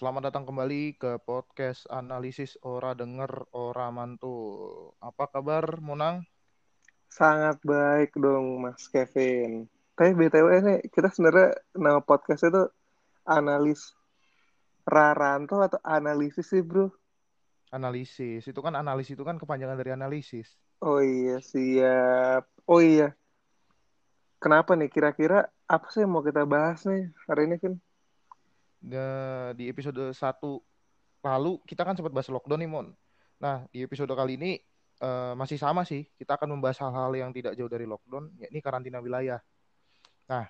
Selamat datang kembali ke podcast analisis ora denger ora mantul. Apa kabar Monang? Sangat baik dong Mas Kevin. Tapi BTW ini kita sebenarnya nama podcast itu analis Raranto atau analisis sih bro? Analisis. Itu kan analisis itu kan kepanjangan dari analisis. Oh iya siap. Oh iya. Kenapa nih kira-kira apa sih yang mau kita bahas nih hari ini kan? di episode 1 lalu kita kan sempat bahas lockdown nih Mon. Nah di episode kali ini uh, masih sama sih. Kita akan membahas hal-hal yang tidak jauh dari lockdown, yakni karantina wilayah. Nah,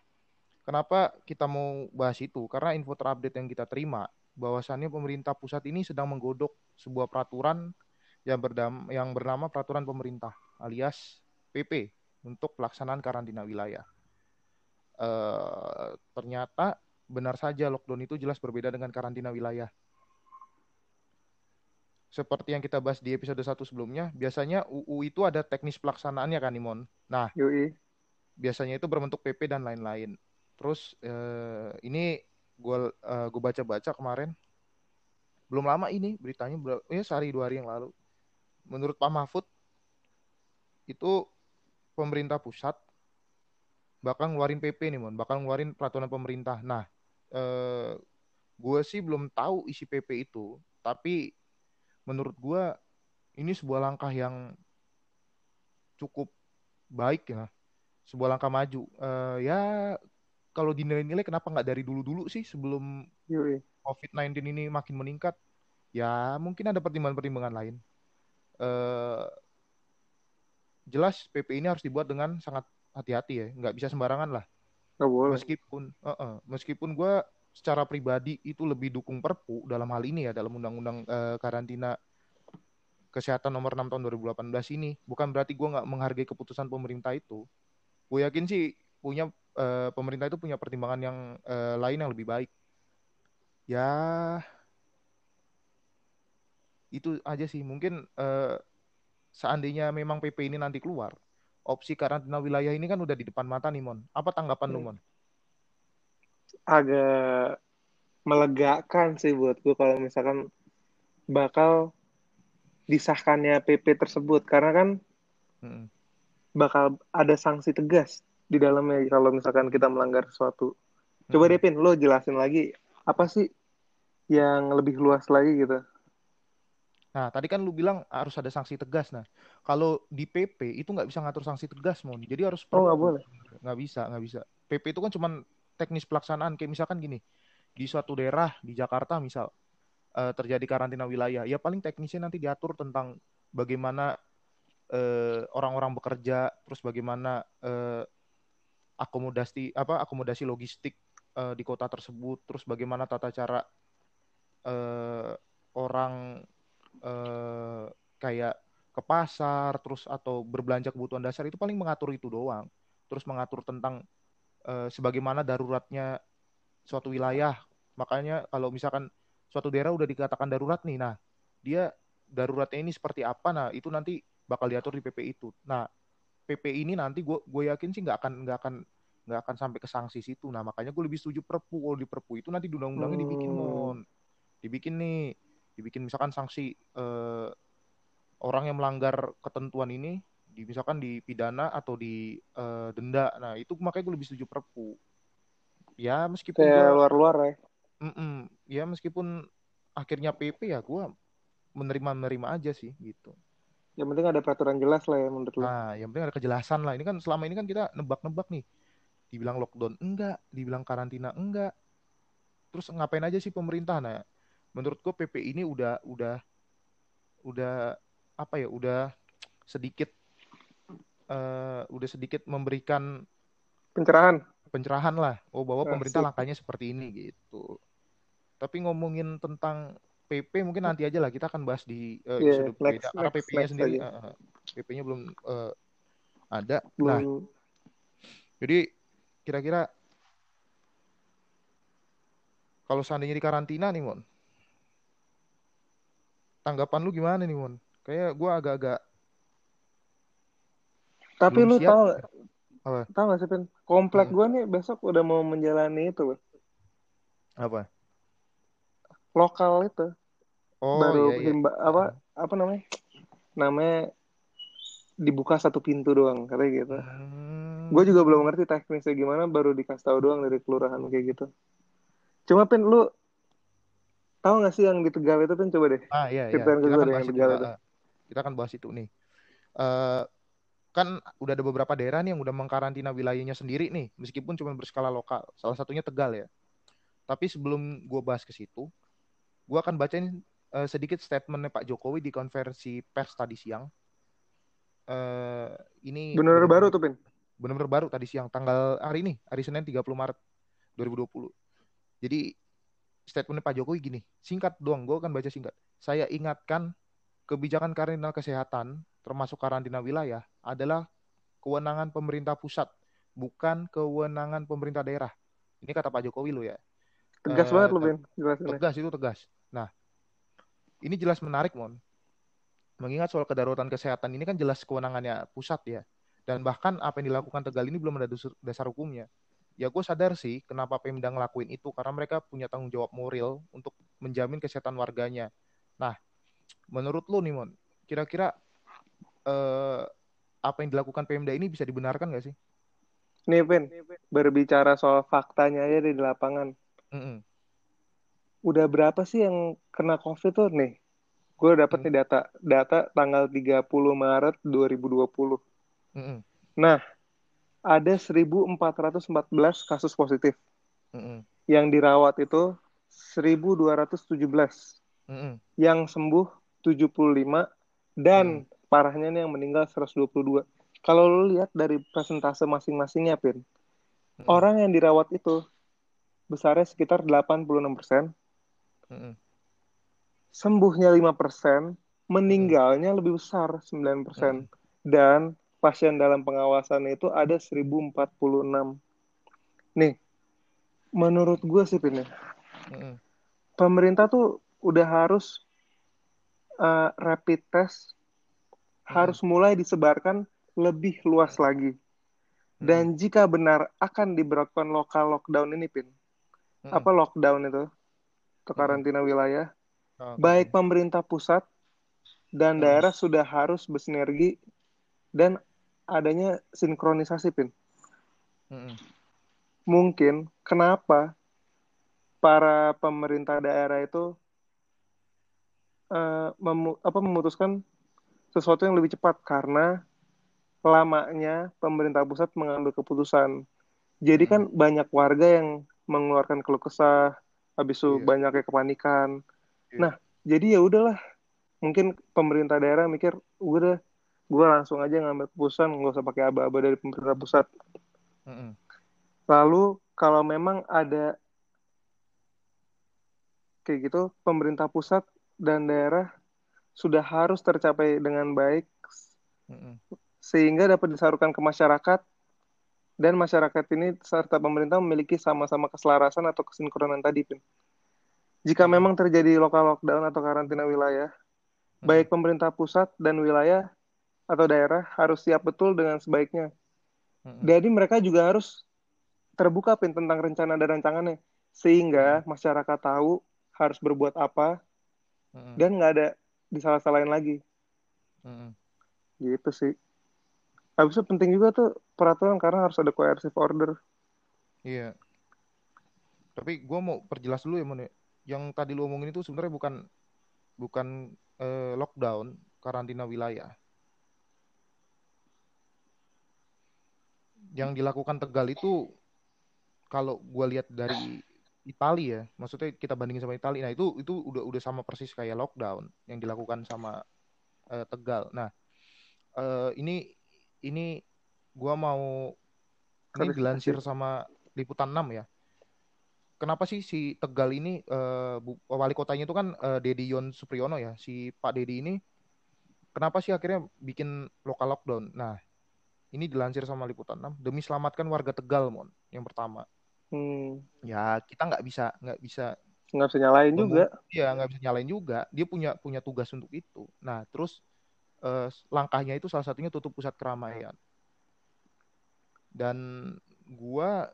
kenapa kita mau bahas itu? Karena info terupdate yang kita terima, bahwasannya pemerintah pusat ini sedang menggodok sebuah peraturan yang, berdam, yang bernama Peraturan Pemerintah alias PP untuk pelaksanaan karantina wilayah. Uh, ternyata benar saja lockdown itu jelas berbeda dengan karantina wilayah. Seperti yang kita bahas di episode 1 sebelumnya, biasanya UU itu ada teknis pelaksanaannya kan, Imon? Nah, Yui. biasanya itu berbentuk PP dan lain-lain. Terus eh, ini gue gue baca-baca kemarin, belum lama ini beritanya, ya sehari dua hari yang lalu. Menurut Pak Mahfud, itu pemerintah pusat bakal ngeluarin PP nih, Mon. Bakal ngeluarin peraturan pemerintah. Nah, eh, gue sih belum tahu isi PP itu, tapi menurut gue ini sebuah langkah yang cukup baik ya, sebuah langkah maju. Uh, ya kalau dinilai-nilai kenapa nggak dari dulu-dulu sih sebelum COVID-19 ini makin meningkat? Ya mungkin ada pertimbangan-pertimbangan lain. Uh, jelas PP ini harus dibuat dengan sangat hati-hati ya, nggak bisa sembarangan lah. Gak boleh. Meskipun uh -uh, meskipun gue secara pribadi itu lebih dukung Perpu dalam hal ini ya dalam undang-undang uh, karantina kesehatan nomor 6 tahun 2018 ini bukan berarti gue nggak menghargai keputusan pemerintah itu gue yakin sih punya uh, pemerintah itu punya pertimbangan yang uh, lain yang lebih baik ya itu aja sih mungkin uh, seandainya memang PP ini nanti keluar opsi karantina wilayah ini kan udah di depan mata nih Mon. Apa tanggapan hmm. lu Mon? Agak melegakan sih buat gue kalau misalkan bakal disahkannya PP tersebut karena kan hmm. bakal ada sanksi tegas di dalamnya kalau misalkan kita melanggar sesuatu. Coba hmm. Depin, lo jelasin lagi apa sih yang lebih luas lagi gitu Nah, tadi kan lu bilang harus ada sanksi tegas. Nah, kalau di PP itu nggak bisa ngatur sanksi tegas, Mon. Jadi harus Oh, nggak boleh. Nggak bisa, nggak bisa. PP itu kan cuma teknis pelaksanaan. Kayak misalkan gini, di suatu daerah di Jakarta misal uh, terjadi karantina wilayah, ya paling teknisnya nanti diatur tentang bagaimana uh, orang-orang bekerja, terus bagaimana uh, akomodasi apa akomodasi logistik uh, di kota tersebut, terus bagaimana tata cara uh, orang uh, kayak ke pasar terus atau berbelanja kebutuhan dasar itu paling mengatur itu doang. Terus mengatur tentang uh, sebagaimana daruratnya suatu wilayah. Makanya kalau misalkan suatu daerah udah dikatakan darurat nih nah dia daruratnya ini seperti apa nah itu nanti bakal diatur di PP itu. Nah PP ini nanti gue gue yakin sih nggak akan nggak akan nggak akan sampai ke sanksi situ. Nah makanya gue lebih setuju perpu. Kalau di perpu itu nanti undang-undangnya dibikin mon. Dibikin nih dibikin misalkan sanksi eh, orang yang melanggar ketentuan ini di misalkan dipidana atau di eh, denda. Nah itu makanya gue lebih setuju perpu. Ya meskipun kayak luar-luar ya. Mm -mm, ya meskipun akhirnya PP ya gue menerima menerima aja sih gitu. Yang penting ada peraturan jelas lah ya menurut lo nah yang penting ada kejelasan lah. Ini kan selama ini kan kita nebak-nebak nih. Dibilang lockdown enggak dibilang karantina enggak. Terus ngapain aja sih pemerintah? Nah menurutku PP ini udah udah udah apa ya udah sedikit uh, udah sedikit memberikan pencerahan. pencerahan lah. Oh bahwa nah, pemerintah langkahnya seperti ini gitu. Tapi ngomongin tentang PP mungkin nanti aja lah kita akan bahas di uh, yeah, next, beda karena PP-nya sendiri uh, PP-nya belum uh, ada. Belum. nah jadi kira-kira kalau seandainya di karantina nih mon tanggapan lu gimana nih Mon? Kayak gue agak-agak tapi lu siap. tahu apa? tahu gak sih Pin? komplek hmm. gue nih besok udah mau menjalani itu loh Apa? Lokal itu. Oh, Baru iya, iya. himba apa apa namanya? Namanya dibuka satu pintu doang kayak gitu. Hmm. Gue juga belum ngerti teknisnya gimana, baru dikasih tahu doang dari kelurahan kayak gitu. Cuma pin lu tahu gak sih yang di Tegal itu pin coba deh. Ah iya iya. Kita akan, bahas itu, Tegal itu. kita akan bahas itu nih. Uh, kan udah ada beberapa daerah nih yang udah mengkarantina wilayahnya sendiri nih, meskipun cuma berskala lokal. Salah satunya Tegal ya. Tapi sebelum gue bahas ke situ, gue akan bacain uh, sedikit statementnya Pak Jokowi di konversi pers tadi siang uh, ini benar baru tuh Pin benar-benar baru tadi siang tanggal hari ini hari Senin 30 Maret 2020 jadi statementnya Pak Jokowi gini singkat doang gue akan baca singkat. Saya ingatkan kebijakan karantina kesehatan termasuk karantina wilayah adalah kewenangan pemerintah pusat bukan kewenangan pemerintah daerah. Ini kata Pak Jokowi lo ya. Tegas uh, banget lo Ben tegas itu tegas. Nah ini jelas menarik mon. Mengingat soal kedaruratan kesehatan ini kan jelas kewenangannya pusat ya. Dan bahkan apa yang dilakukan Tegal ini belum ada dasar hukumnya. Ya gue sadar sih kenapa Pemda ngelakuin itu karena mereka punya tanggung jawab moral untuk menjamin kesehatan warganya. Nah, menurut lo nih Mon, kira-kira eh, apa yang dilakukan Pemda ini bisa dibenarkan gak sih? Nih Vin, berbicara soal faktanya aja di lapangan. Mm -mm. Udah berapa sih yang kena COVID tuh nih? gue dapet hmm. nih data data tanggal 30 Maret 2020 hmm. nah ada 1414 kasus positif hmm. yang dirawat itu 1217 hmm. yang sembuh 75 dan hmm. parahnya nih yang meninggal 122 kalau lo lihat dari presentase masing-masingnya pin hmm. orang yang dirawat itu besarnya sekitar 86 persen hmm sembuhnya 5%, meninggalnya lebih besar 9%. Hmm. Dan pasien dalam pengawasan itu ada 1046. Nih, menurut gue sih Pin, hmm. pemerintah tuh udah harus uh, rapid test hmm. harus mulai disebarkan lebih luas lagi. Dan jika benar akan diberlakukan lokal lockdown ini, Pin, hmm. apa lockdown itu? Atau karantina wilayah, Okay. Baik pemerintah pusat dan daerah sudah harus bersinergi dan adanya sinkronisasi pin. Hmm. Mungkin kenapa para pemerintah daerah itu uh, memu apa memutuskan sesuatu yang lebih cepat karena lamanya pemerintah pusat mengambil keputusan. Jadi kan hmm. banyak warga yang mengeluarkan keluh kesah, habis itu yeah. banyaknya kepanikan. Iya. Nah, jadi ya udahlah. Mungkin pemerintah daerah mikir, udah, gue langsung aja ngambil keputusan, nggak usah pakai aba-aba dari pemerintah pusat. Mm -hmm. Lalu kalau memang ada kayak gitu, pemerintah pusat dan daerah sudah harus tercapai dengan baik, mm -hmm. sehingga dapat disalurkan ke masyarakat dan masyarakat ini serta pemerintah memiliki sama-sama keselarasan atau kesinkronan tadi, Pin jika memang terjadi lokal lockdown atau karantina wilayah, baik pemerintah pusat dan wilayah atau daerah harus siap betul dengan sebaiknya. Hmm. Jadi mereka juga harus terbuka pin tentang rencana dan rancangannya, sehingga hmm. masyarakat tahu harus berbuat apa hmm. dan nggak ada disalah-salahin lagi. Hmm. Gitu sih. Habis itu penting juga tuh peraturan karena harus ada coercive order. Iya. Tapi gue mau perjelas dulu ya, Mon yang tadi lu omongin itu sebenarnya bukan bukan eh, lockdown karantina wilayah. Yang dilakukan Tegal itu kalau gue lihat dari Italia ya, maksudnya kita bandingin sama Italia, nah itu itu udah udah sama persis kayak lockdown yang dilakukan sama eh, Tegal. Nah eh, ini ini gue mau ini dilansir sama liputan 6 ya. Kenapa sih si Tegal ini uh, wali kotanya itu kan uh, Dedi Yon Supriyono ya si Pak Dedi ini kenapa sih akhirnya bikin lokal lockdown? Nah ini dilansir sama liputan 6 demi selamatkan warga Tegal mon. Yang pertama. Hmm. ya kita nggak bisa nggak bisa nggak bisa nyalain juga. Iya nggak bisa nyalain juga. Dia punya punya tugas untuk itu. Nah terus uh, langkahnya itu salah satunya tutup pusat keramaian. Dan gua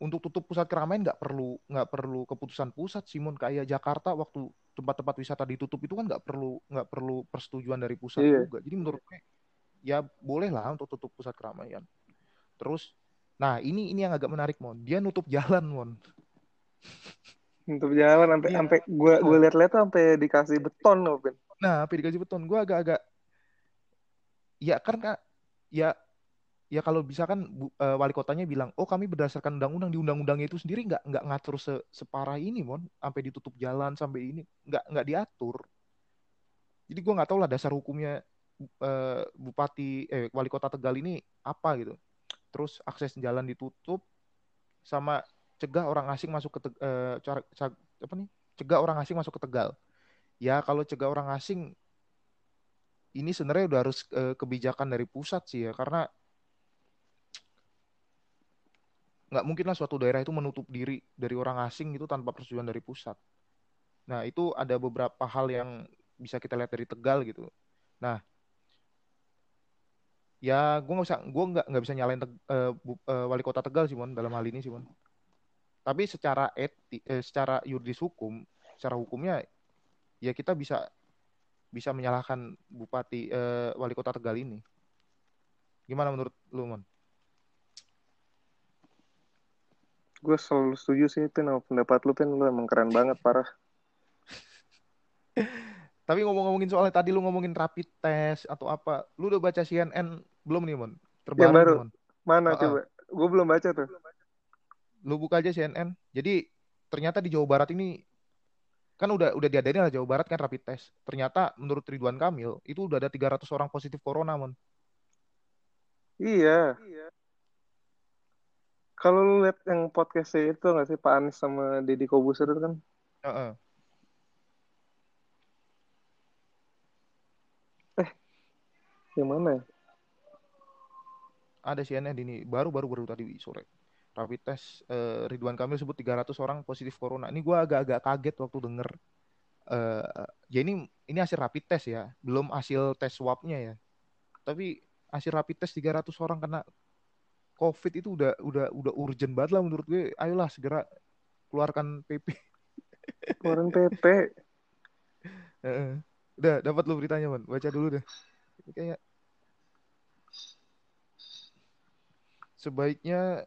untuk tutup pusat keramaian nggak perlu nggak perlu keputusan pusat Simon kayak Jakarta waktu tempat-tempat wisata ditutup itu kan nggak perlu nggak perlu persetujuan dari pusat iya. juga. Jadi menurut gue ya boleh lah untuk tutup pusat keramaian. Terus nah ini ini yang agak menarik mon. Dia nutup jalan mon. Nutup jalan sampai iya. sampai gue gue lihat-lihat sampai dikasih beton loh Ben. Nah sampai dikasih beton. Gue agak-agak ya kan ya ya kalau bisa kan uh, wali kotanya bilang oh kami berdasarkan undang-undang di undang-undangnya itu sendiri nggak nggak ngatur se separah ini mon. Sampai ditutup jalan sampai ini nggak nggak diatur. Jadi gue nggak tahu lah dasar hukumnya uh, bupati eh wali kota tegal ini apa gitu terus akses jalan ditutup sama cegah orang asing masuk ke uh, cara, cara apa nih cegah orang asing masuk ke tegal ya kalau cegah orang asing ini sebenarnya udah harus uh, kebijakan dari pusat sih ya karena nggak mungkin lah suatu daerah itu menutup diri dari orang asing itu tanpa persetujuan dari pusat. Nah itu ada beberapa hal yang bisa kita lihat dari Tegal gitu. Nah ya gue nggak bisa gue nggak nggak bisa nyalain teg, uh, uh, wali kota Tegal sih mon dalam hal ini sih mon. Tapi secara eti, eh, secara yuridis hukum, secara hukumnya ya kita bisa bisa menyalahkan bupati uh, wali kota Tegal ini. Gimana menurut lu mon? gue selalu setuju sih Pin pendapat lu Pin lu emang keren banget parah tapi ngomong-ngomongin soalnya tadi lu ngomongin rapid test atau apa lu udah baca CNN belum nih Mon? Terbaru yang baru. mon. mana oh, coba? Gue belum baca tuh. Lu buka aja CNN jadi ternyata di Jawa Barat ini kan udah udah diadain lah Jawa Barat kan rapid test. Ternyata menurut Ridwan Kamil itu udah ada 300 orang positif corona mon. Iya, iya kalau lu lihat yang podcastnya itu nggak sih Pak Anies sama Deddy Kobuser itu kan? Uh -uh. Yang mana? Ada CNN ini baru baru baru tadi sore. Rapid test uh, Ridwan Kamil sebut 300 orang positif corona. Ini gue agak-agak kaget waktu denger. Uh, ya ini ini hasil rapid test ya, belum hasil tes swabnya ya. Tapi hasil rapid test 300 orang kena COVID itu udah udah udah urgent banget lah menurut gue. Ayolah segera keluarkan PP. Keluaran PP. udah dapat lo beritanya man. Baca dulu deh. Kayak sebaiknya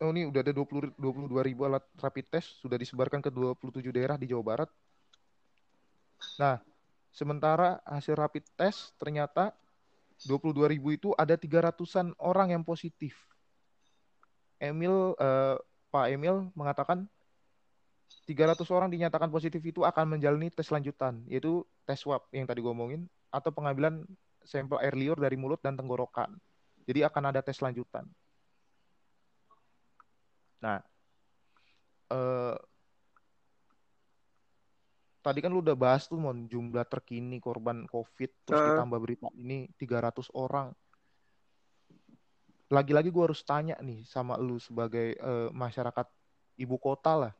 oh ini udah ada 20 22 ribu alat rapid test sudah disebarkan ke 27 daerah di Jawa Barat. Nah, sementara hasil rapid test ternyata 22 ribu itu ada 300-an orang yang positif. Emil, uh, Pak Emil mengatakan 300 orang dinyatakan positif itu akan menjalani tes lanjutan, yaitu tes swab yang tadi gue omongin, atau pengambilan sampel air liur dari mulut dan tenggorokan. Jadi akan ada tes lanjutan. Nah, uh, tadi kan lu udah bahas tuh mon jumlah terkini korban covid terus uh. ditambah berita ini 300 orang lagi-lagi gue harus tanya nih sama lu sebagai uh, masyarakat ibu kota lah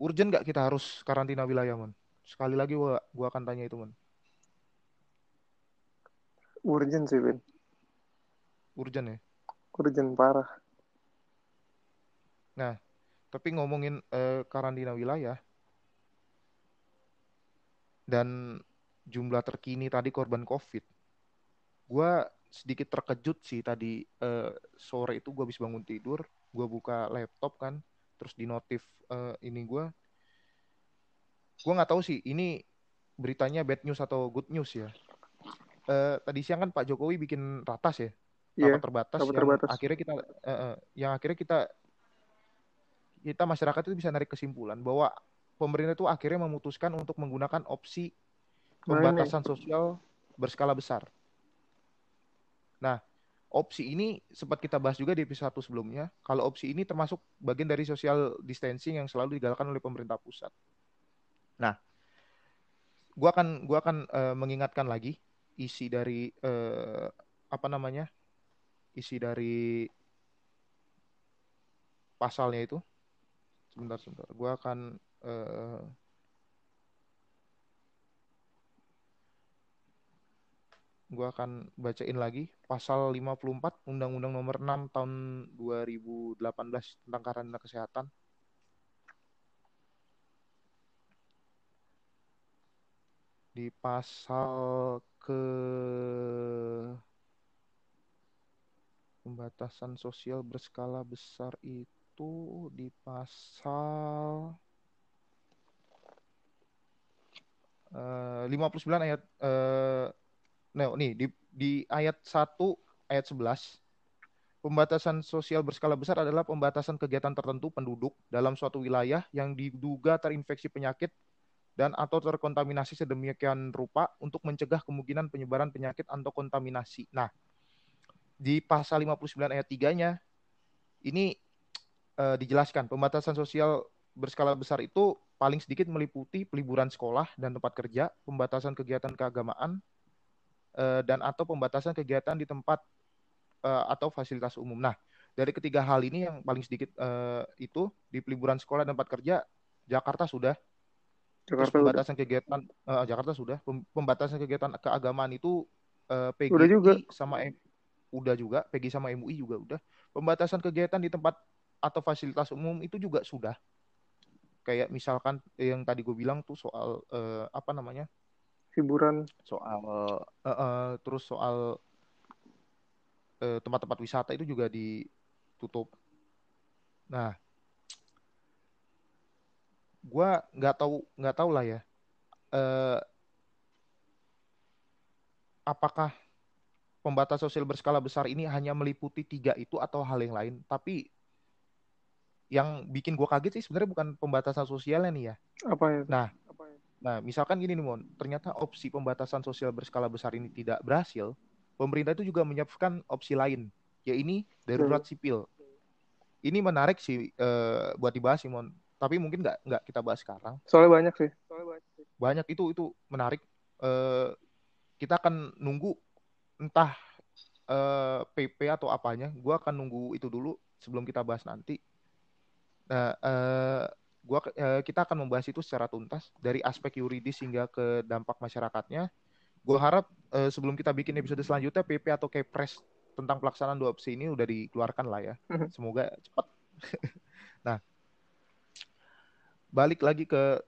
urgent gak kita harus karantina wilayah mon sekali lagi gua gua akan tanya itu mon urgent sih Ben urgent ya? Urgent parah. Nah tapi ngomongin uh, karantina wilayah dan jumlah terkini tadi korban COVID, gue sedikit terkejut sih tadi uh, sore itu gue habis bangun tidur, gue buka laptop kan, terus di notif uh, ini gue, gue nggak tahu sih ini beritanya bad news atau good news ya. Uh, tadi siang kan Pak Jokowi bikin ratas ya, yeah, terbatas, yang terbatas. akhirnya kita, uh, uh, yang akhirnya kita kita masyarakat itu bisa narik kesimpulan bahwa pemerintah itu akhirnya memutuskan untuk menggunakan opsi pembatasan sosial berskala besar. Nah, opsi ini sempat kita bahas juga di episode sebelumnya. Kalau opsi ini termasuk bagian dari social distancing yang selalu digalakkan oleh pemerintah pusat. Nah, gua akan gua akan uh, mengingatkan lagi isi dari uh, apa namanya? isi dari pasalnya itu. Sebentar, sebentar. Gua akan gue akan bacain lagi pasal 54 Undang-Undang Nomor 6 tahun 2018 tentang karantina kesehatan. Di pasal ke pembatasan sosial berskala besar itu di pasal uh, 59 ayat uh, nih di di ayat 1 ayat 11 pembatasan sosial berskala besar adalah pembatasan kegiatan tertentu penduduk dalam suatu wilayah yang diduga terinfeksi penyakit dan atau terkontaminasi sedemikian rupa untuk mencegah kemungkinan penyebaran penyakit atau kontaminasi. Nah, di pasal 59 ayat 3-nya ini uh, dijelaskan pembatasan sosial berskala besar itu paling sedikit meliputi peliburan sekolah dan tempat kerja, pembatasan kegiatan keagamaan, uh, dan atau pembatasan kegiatan di tempat uh, atau fasilitas umum. Nah, dari ketiga hal ini yang paling sedikit uh, itu di peliburan sekolah dan tempat kerja Jakarta sudah. Jakarta Terus pembatasan udah. kegiatan uh, Jakarta sudah. Pembatasan kegiatan keagamaan itu uh, PGI udah juga. sama M udah juga, PGI sama MUI juga udah. Pembatasan kegiatan di tempat atau fasilitas umum itu juga sudah. Kayak misalkan yang tadi gue bilang tuh soal uh, apa namanya? hiburan soal uh, uh, terus soal tempat tempat-tempat wisata itu juga ditutup. Nah, gue nggak tahu nggak tahu lah ya. Uh, apakah pembatasan sosial berskala besar ini hanya meliputi tiga itu atau hal yang lain? Tapi yang bikin gue kaget sih sebenarnya bukan pembatasan sosialnya nih ya. Apa ya? Nah, Nah, misalkan gini nih, Mon, ternyata opsi pembatasan sosial berskala besar ini tidak berhasil, pemerintah itu juga menyiapkan opsi lain, yaitu darurat sipil. Ini menarik sih uh, buat dibahas, Simon. Tapi mungkin nggak nggak kita bahas sekarang. Soalnya banyak sih. Soalnya banyak, sih. banyak itu itu menarik. Uh, kita akan nunggu entah uh, eh, PP atau apanya. Gua akan nunggu itu dulu sebelum kita bahas nanti. Nah, uh, gua uh, kita akan membahas itu secara tuntas dari aspek yuridis hingga ke dampak masyarakatnya. Gue harap uh, sebelum kita bikin episode selanjutnya PP atau Kepres tentang pelaksanaan dua opsi ini udah dikeluarkan lah ya. Mhm. Semoga cepat. nah, balik lagi ke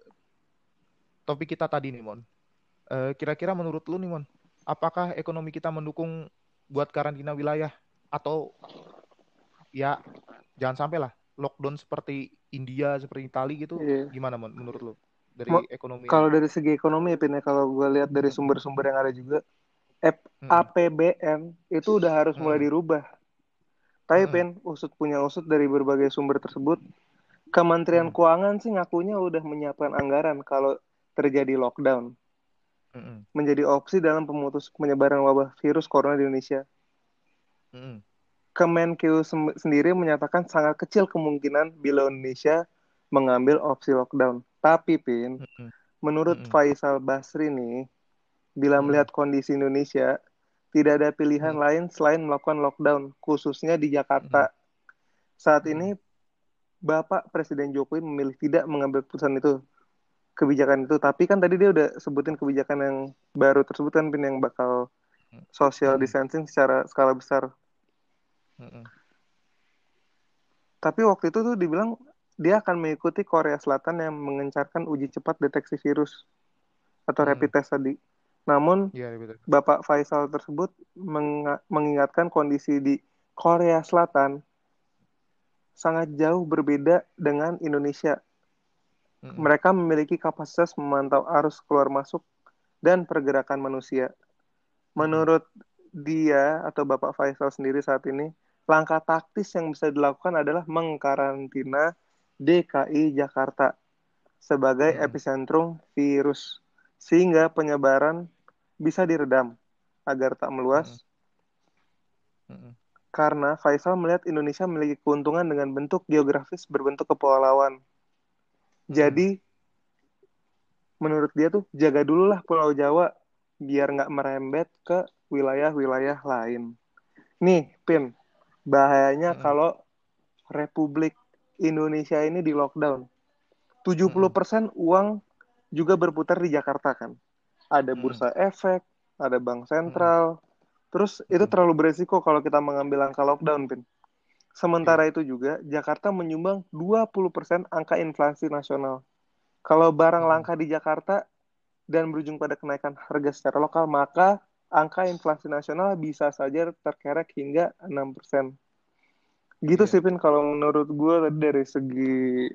topik kita tadi nih Mon. Uh, kira-kira menurut lu nih Mon, apakah ekonomi kita mendukung buat karantina wilayah atau ya jangan sampai lah lockdown seperti India seperti Italia gitu yeah. gimana menurut lo dari Mo ekonomi kalau dari segi ekonomi ya Pin kalau gue lihat dari hmm. sumber-sumber yang ada juga F hmm. APBN itu udah harus hmm. mulai dirubah tapi hmm. Pin usut punya usut dari berbagai sumber tersebut Kementerian hmm. Keuangan sih ngakunya udah menyiapkan anggaran kalau terjadi lockdown hmm. menjadi opsi dalam pemutus penyebaran wabah virus corona di Indonesia. Hmm. Kemenkeu sendiri menyatakan sangat kecil kemungkinan bila Indonesia mengambil opsi lockdown. Tapi Pin, menurut mm-hmm. Faisal Basri nih, bila melihat kondisi Indonesia, tidak ada pilihan lain selain melakukan lockdown, khususnya di Jakarta. Saat ini Bapak Presiden Jokowi memilih tidak mengambil keputusan itu, kebijakan itu. Tapi kan tadi dia udah sebutin kebijakan yang baru tersebut kan Pin yang bakal social distancing secara skala besar tapi waktu itu tuh dibilang dia akan mengikuti Korea Selatan yang mengencarkan uji cepat deteksi virus atau hmm. rapid test tadi. Namun ya, Bapak Faisal tersebut meng mengingatkan kondisi di Korea Selatan sangat jauh berbeda dengan Indonesia. Hmm. Mereka memiliki kapasitas memantau arus keluar masuk dan pergerakan manusia. Menurut dia atau Bapak Faisal sendiri saat ini, langkah taktis yang bisa dilakukan adalah mengkarantina DKI Jakarta sebagai hmm. epicentrum virus sehingga penyebaran bisa diredam agar tak meluas. Hmm. Hmm. Karena Faisal melihat Indonesia memiliki keuntungan dengan bentuk geografis berbentuk kepulauan. Hmm. Jadi menurut dia tuh jaga dulu lah Pulau Jawa biar nggak merembet ke wilayah-wilayah lain. Nih, Pin, bahayanya hmm. kalau Republik Indonesia ini di lockdown. 70% hmm. uang juga berputar di Jakarta kan. Ada bursa hmm. efek, ada bank sentral. Hmm. Terus itu terlalu beresiko kalau kita mengambil angka lockdown, Pin. Sementara yeah. itu juga Jakarta menyumbang 20% angka inflasi nasional. Kalau barang hmm. langka di Jakarta dan berujung pada kenaikan harga secara lokal, maka angka inflasi nasional bisa saja terkerek hingga 6%. Gitu yeah. sih, Pin, kalau menurut gue dari segi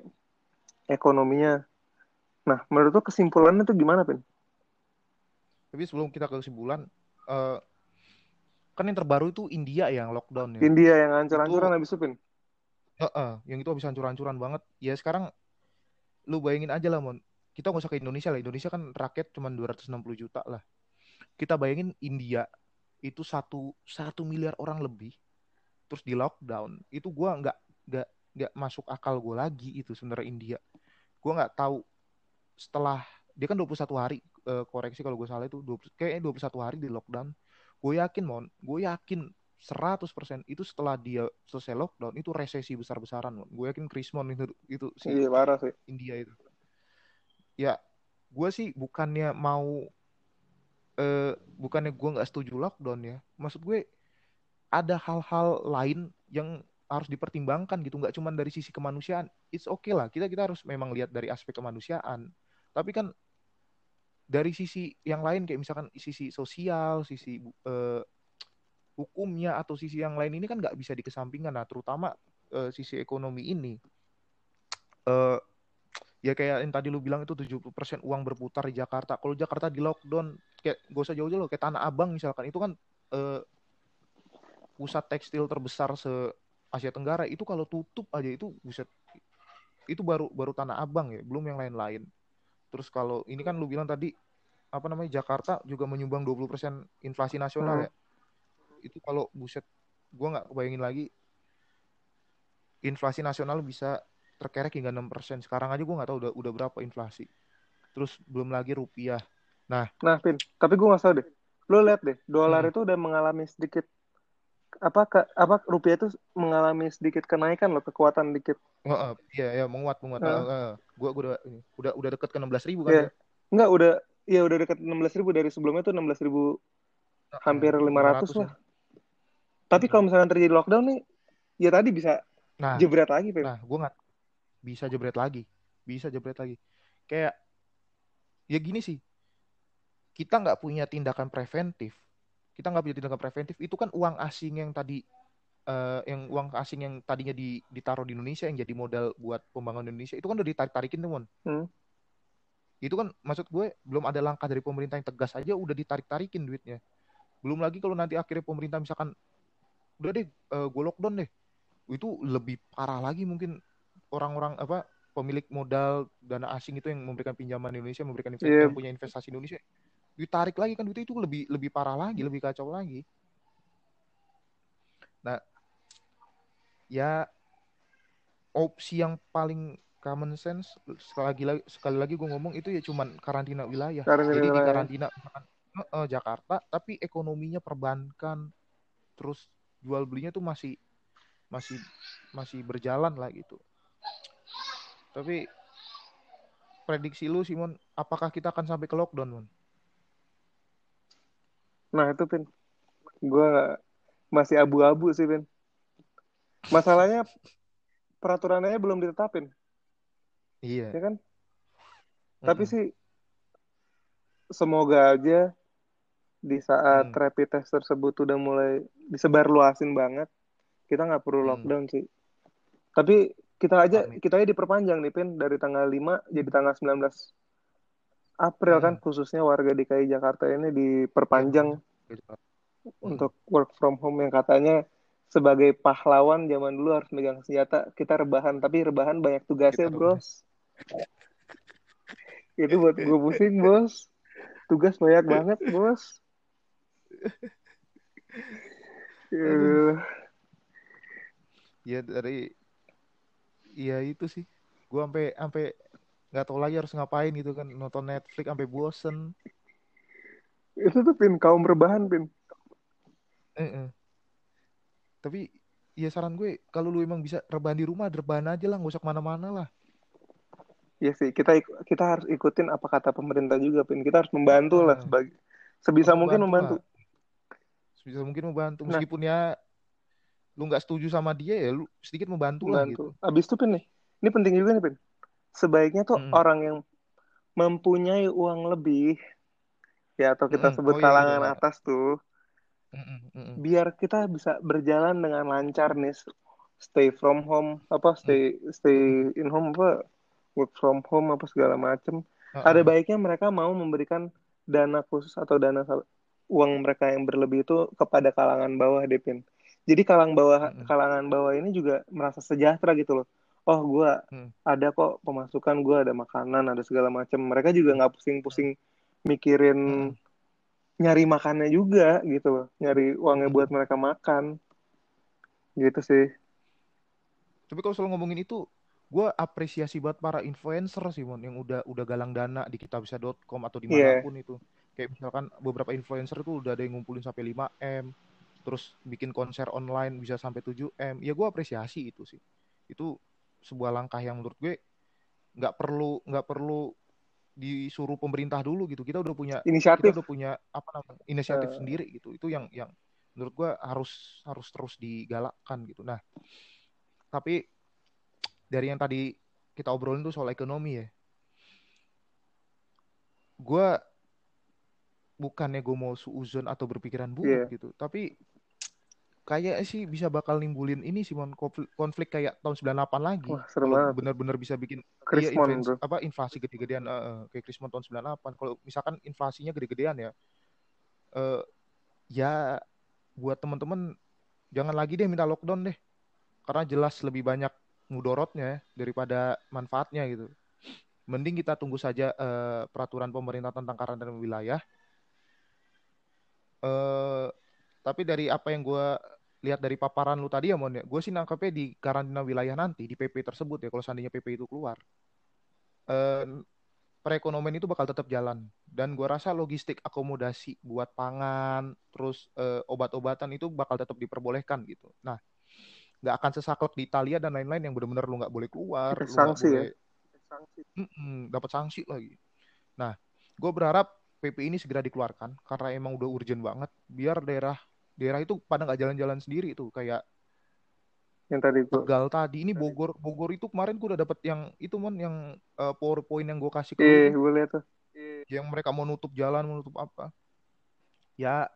ekonominya. Nah, menurut lo kesimpulannya itu gimana, Pin? Tapi sebelum kita ke kesimpulan, uh, kan yang terbaru itu India yang lockdown ya. India yang hancur-hancuran habis itu pin. Uh, uh, yang itu bisa hancur-hancuran banget. Ya sekarang lu bayangin aja lah mon. Kita nggak usah ke Indonesia lah. Indonesia kan rakyat cuma 260 juta lah. Kita bayangin India itu satu satu miliar orang lebih terus di lockdown itu gua nggak nggak nggak masuk akal gue lagi itu sebenarnya India gua nggak tahu setelah dia kan 21 hari uh, koreksi kalau gue salah itu 20, kayaknya 21 hari di lockdown gue yakin mon. Gue yakin 100% itu setelah dia selesai lockdown itu resesi besar-besaran mon. Gue yakin Krismon itu itu si iya, parah sih. India itu. Ya gue sih bukannya mau eh bukannya gue nggak setuju lockdown ya. Maksud gue ada hal-hal lain yang harus dipertimbangkan gitu. Nggak cuma dari sisi kemanusiaan. It's okay lah. Kita kita harus memang lihat dari aspek kemanusiaan. Tapi kan dari sisi yang lain kayak misalkan sisi sosial, sisi uh, hukumnya atau sisi yang lain ini kan nggak bisa dikesampingkan. Nah, terutama uh, sisi ekonomi ini. Uh, ya kayak yang tadi lu bilang itu 70% uang berputar di Jakarta. Kalau Jakarta di lockdown kayak gak usah jauh-jauh kayak Tanah Abang misalkan itu kan uh, pusat tekstil terbesar se Asia Tenggara itu kalau tutup aja itu buset itu baru baru Tanah Abang ya, belum yang lain-lain. Terus kalau ini kan lu bilang tadi apa namanya Jakarta juga menyumbang 20% inflasi nasional hmm. ya. Itu kalau buset gua nggak kebayangin lagi inflasi nasional bisa terkerek hingga 6%. Sekarang aja gua nggak tahu udah udah berapa inflasi. Terus belum lagi rupiah. Nah, nah Pin, tapi gua nggak tahu deh. Lu lihat deh, dolar hmm. itu udah mengalami sedikit apa ke, apa rupiah itu mengalami sedikit kenaikan loh kekuatan dikit. Oh, uh, iya ya menguat menguat. Uh. Uh, gua gua udah udah udah deket ke enam belas ribu kan yeah. ya? Enggak udah ya udah deket enam belas ribu dari sebelumnya tuh enam belas ribu hampir lima ratus lah. Ya. Tapi kalau misalnya terjadi lockdown nih, ya tadi bisa nah, jebret lagi, Pep. Nah, gua nggak bisa jebret lagi, bisa jebret lagi. Kayak ya gini sih, kita nggak punya tindakan preventif kita nggak punya tindakan preventif itu kan uang asing yang tadi uh, yang uang asing yang tadinya di, ditaruh di Indonesia yang jadi modal buat pembangunan Indonesia itu kan udah ditarik tarikin teman hmm. Itu kan maksud gue belum ada langkah dari pemerintah yang tegas aja udah ditarik tarikin duitnya. Belum lagi kalau nanti akhirnya pemerintah misalkan udah deh uh, gue lockdown deh. Itu lebih parah lagi mungkin orang-orang apa pemilik modal dana asing itu yang memberikan pinjaman Indonesia memberikan investasi yeah. yang punya investasi Indonesia ditarik lagi kan duitnya itu lebih lebih parah lagi lebih kacau lagi. Nah ya opsi yang paling common sense sekali lagi sekali lagi gue ngomong itu ya cuman karantina wilayah karantina jadi wilayah. di karantina uh, Jakarta tapi ekonominya perbankan terus jual belinya tuh masih masih masih berjalan lah gitu tapi prediksi lu Simon apakah kita akan sampai ke lockdown Mon? Nah itu Pin, gue masih abu-abu sih Pin. Masalahnya peraturannya belum ditetapin. Iya. Ya kan? Mm-mm. Tapi sih semoga aja di saat mm. rapid test tersebut udah mulai disebar luasin banget, kita nggak perlu mm. lockdown sih. Tapi kita aja Amin. kita aja diperpanjang nih Pin dari tanggal 5 jadi tanggal 19 April kan, hmm. kan khususnya warga DKI Jakarta ini diperpanjang hmm. untuk work from home yang katanya sebagai pahlawan zaman dulu harus megang senjata kita rebahan tapi rebahan banyak tugasnya kita bros itu buat gue pusing bos. Tugas banyak banget bos. Ya dari ya itu sih. Gue sampai sampai nggak tahu lagi harus ngapain gitu kan. Nonton Netflix sampai bosen. Itu tuh pin kaum rebahan pin. Eh, eh. tapi ya saran gue kalau lu emang bisa rebahan di rumah rebahan aja lah nggak usah ke mana-mana lah Iya sih kita kita harus ikutin apa kata pemerintah juga pin kita harus membantu lah sebagai sebisa mungkin membantu lah. sebisa mungkin membantu nah. meskipun nah. ya lu nggak setuju sama dia ya lu sedikit membantu, membantu. lah gitu abis itu pin nih ini penting juga nih pin sebaiknya tuh hmm. orang yang mempunyai uang lebih ya atau kita hmm. sebut oh, iya, kalangan iya, iya. atas tuh mm -mm. biar kita bisa berjalan dengan lancar nih stay from home apa stay stay in home apa work from home apa segala macem. Uh -uh. ada baiknya mereka mau memberikan dana khusus atau dana uang mereka yang berlebih itu kepada kalangan bawah Depin. Jadi kalangan bawah mm. kalangan bawah ini juga merasa sejahtera gitu loh. Oh gue mm. ada kok pemasukan gue ada makanan ada segala macam mereka juga nggak pusing-pusing mikirin mm nyari makannya juga gitu loh. Nyari uangnya buat mereka makan. Gitu sih. Tapi kalau selalu ngomongin itu gue apresiasi buat para influencer sih mon yang udah udah galang dana di kitabisa.com atau di mana pun yeah. itu kayak misalkan beberapa influencer itu udah ada yang ngumpulin sampai 5 m terus bikin konser online bisa sampai 7 m ya gue apresiasi itu sih itu sebuah langkah yang menurut gue nggak perlu nggak perlu disuruh pemerintah dulu gitu. Kita udah punya inisiatif. Kita udah punya apa namanya inisiatif uh. sendiri gitu. Itu yang yang menurut gua harus harus terus digalakkan gitu. Nah, tapi dari yang tadi kita obrolin tuh soal ekonomi ya. Gua bukannya gue mau suuzon atau berpikiran buruk yeah. gitu, tapi kayak sih bisa bakal nimbulin ini sih konflik, konflik kayak tahun 98 lagi. Wah, serem banget. Bener-bener bisa bikin Krismon, iya, inflasi, apa inflasi gede-gedean uh, kayak Krismon tahun 98. Kalau misalkan inflasinya gede-gedean ya. Uh, ya buat teman-teman jangan lagi deh minta lockdown deh. Karena jelas lebih banyak mudorotnya daripada manfaatnya gitu. Mending kita tunggu saja uh, peraturan pemerintah tentang karantina wilayah. Uh, tapi dari apa yang gue lihat dari paparan lu tadi ya Mon ya, gue sih nangkepnya di karantina wilayah nanti di PP tersebut ya kalau seandainya PP itu keluar. Eh, perekonomian itu bakal tetap jalan dan gue rasa logistik akomodasi buat pangan terus eh, obat-obatan itu bakal tetap diperbolehkan gitu. Nah, nggak akan sesaklek di Italia dan lain-lain yang benar-benar lu nggak boleh keluar, lu sanksi boleh, ya. Sanksi. dapat sanksi lagi. Nah, gue berharap PP ini segera dikeluarkan karena emang udah urgent banget biar daerah daerah itu pada nggak jalan-jalan sendiri tuh kayak yang tadi gua... Tegal tadi ini Bogor Bogor itu kemarin gue udah dapet yang itu mon yang uh, powerpoint yang gue kasih ke iya lihat tuh yang mereka mau nutup jalan mau nutup apa ya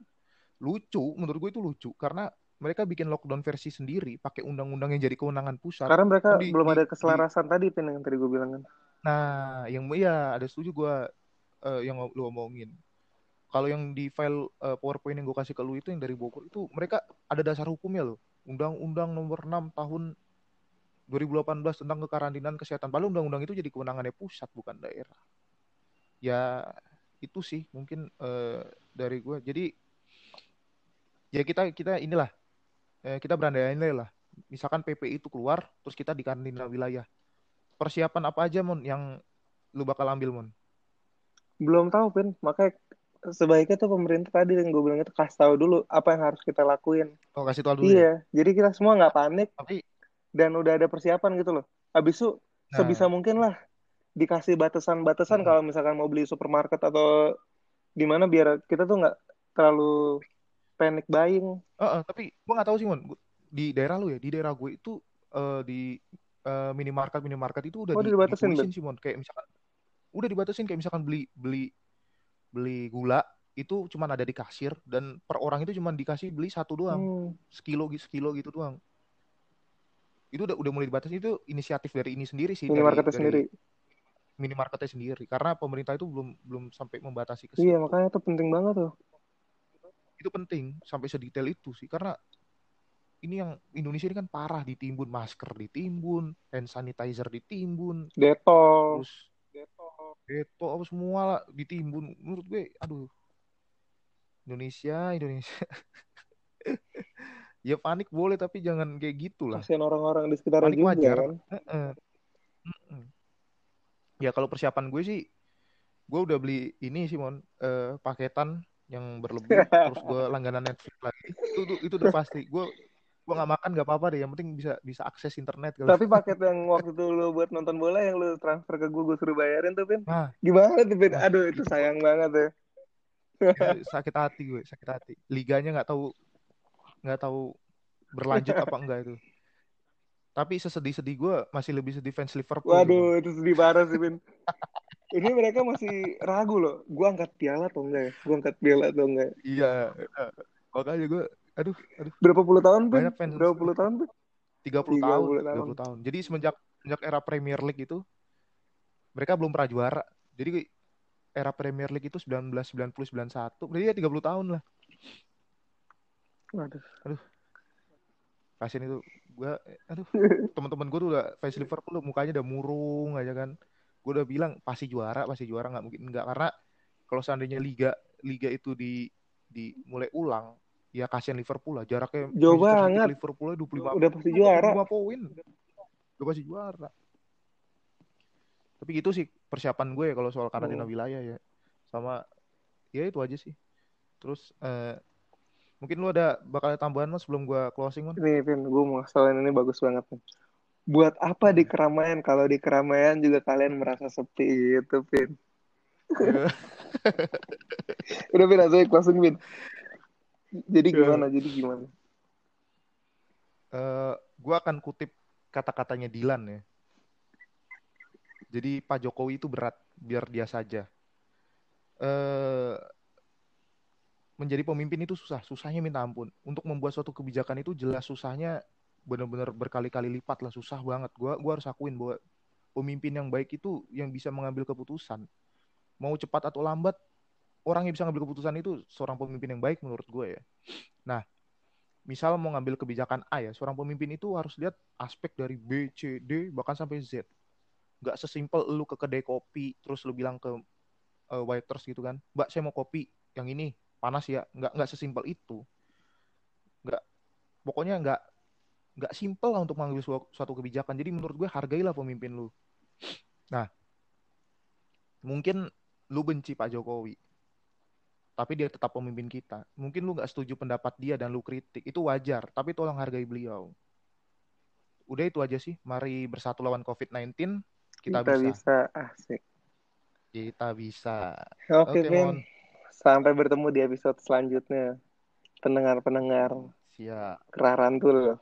lucu menurut gue itu lucu karena mereka bikin lockdown versi sendiri pakai undang-undang yang jadi kewenangan pusat karena mereka di, belum di, ada keselarasan di, tadi pin yang tadi gue bilang kan nah yang iya ada setuju gue uh, yang lu omongin kalau yang di file uh, PowerPoint yang gue kasih ke lu itu yang dari Bogor itu mereka ada dasar hukumnya loh. Undang-Undang nomor 6 tahun 2018 tentang kekarantinaan kesehatan. Padahal undang-undang itu jadi kewenangannya pusat bukan daerah. Ya itu sih mungkin uh, dari gue. Jadi ya kita kita inilah eh, kita berandai-andai lah. Misalkan PP itu keluar terus kita di karantina wilayah. Persiapan apa aja mon yang lu bakal ambil mon? Belum tahu Pin, makanya sebaiknya tuh pemerintah tadi yang gue bilang itu kasih tahu dulu apa yang harus kita lakuin. Oh kasih tahu dulu. Iya, ya? jadi kita semua nggak panik. Tapi dan udah ada persiapan gitu loh. Habis itu nah. sebisa mungkin lah dikasih batasan-batasan hmm. kalau misalkan mau beli supermarket atau di mana biar kita tuh nggak terlalu panic buying. Uh, uh, tapi gue nggak tahu sih mon. Di daerah lu ya di daerah gue itu uh, di uh, minimarket minimarket itu udah oh, di, dibatasin sih mon. Kayak misalkan udah dibatasin kayak misalkan beli beli beli gula itu cuma ada di kasir dan per orang itu cuma dikasih beli satu doang. Hmm. sekilo sekilo gitu doang. Itu udah udah mulai dibatasi. Itu inisiatif dari ini sendiri sih minimarketnya dari, sendiri. minimarketnya sendiri. Karena pemerintah itu belum belum sampai membatasi ke iya makanya itu penting banget tuh itu penting sampai sedetail itu sih karena ini yang Indonesia ini kan parah ditimbun masker ditimbun hand sanitizer ditimbun detol. terus Beto apa semua lah ditimbun. Menurut gue aduh. Indonesia Indonesia. Ya panik boleh tapi jangan kayak gitu lah kasihan orang-orang di sekitar panik juga wajar. kan? ya kalau persiapan gue sih gue udah beli ini sih mon. Uh, paketan yang berlebih terus gue langganan Netflix lagi. Itu itu, itu udah pasti. Gue gue nggak makan nggak apa-apa deh. Yang penting bisa bisa akses internet gitu. tapi paket yang waktu itu lu buat nonton bola yang lu transfer ke gue gue suruh bayarin tuh pin nah, gimana tuh pin nah, aduh itu sayang banget ya. Sakit hati gue sakit hati. Liganya nggak tahu nggak tahu berlanjut apa enggak itu. Tapi sesedih-sedih gue masih lebih sedih fans Liverpool. Waduh, itu sedih parah sih, Vin. Ini mereka masih ragu loh. Gue angkat piala atau enggak ya? Gue angkat piala atau enggak? Iya. Makanya gue, aduh, aduh. Berapa puluh tahun, Vin? Banyak fans. Berapa puluh tahun, Vin? 30, 30 tahun. 30 tahun. 30 tahun. Jadi semenjak, semenjak era Premier League itu, mereka belum pernah juara. Jadi era Premier League itu 1990 91, berarti ya 30 tahun lah. Waduh. Aduh. Kasian itu gue aduh teman-teman gue tuh udah fans Liverpool mukanya udah murung aja kan gue udah bilang pasti juara pasti juara nggak mungkin nggak. Karena kalau seandainya liga liga itu di di mulai ulang ya kasihan Liverpool lah. Jaraknya jauh banget. Liverpool 25 udah pasti juara. 25 poin. Udah pasti juara. Tapi gitu sih persiapan gue ya kalau soal karantina oh. wilayah ya. Sama ya itu aja sih. Terus eh, Mungkin lu ada bakal ada tambahan mas sebelum gua closing mas? Nih, Vin, gue mau soalnya ini bagus banget nih. Buat apa di keramaian kalau di keramaian juga kalian merasa sepi gitu? Iya. Udah Vin, aja closing Vin. Jadi iya. gimana? Jadi gimana? Uh, gua akan kutip kata-katanya Dilan ya. Jadi Pak Jokowi itu berat, biar dia saja. Uh, menjadi pemimpin itu susah, susahnya minta ampun. Untuk membuat suatu kebijakan itu jelas susahnya benar-benar berkali-kali lipat lah, susah banget. Gua gua harus akuin bahwa pemimpin yang baik itu yang bisa mengambil keputusan. Mau cepat atau lambat, orang yang bisa mengambil keputusan itu seorang pemimpin yang baik menurut gue ya. Nah, misal mau ngambil kebijakan A ya, seorang pemimpin itu harus lihat aspek dari B, C, D, bahkan sampai Z. Gak sesimpel lu ke kedai kopi, terus lu bilang ke uh, waiters gitu kan, mbak saya mau kopi yang ini, panas ya nggak nggak sesimpel itu nggak pokoknya nggak nggak simpel lah untuk mengambil suatu, suatu kebijakan jadi menurut gue hargailah pemimpin lu nah mungkin lu benci Pak Jokowi tapi dia tetap pemimpin kita mungkin lu nggak setuju pendapat dia dan lu kritik itu wajar tapi tolong hargai beliau udah itu aja sih mari bersatu lawan COVID-19 kita, kita bisa. bisa asik kita bisa oke okay, okay, Sampai bertemu di episode selanjutnya. Pendengar-pendengar. Siap. Kerarantul.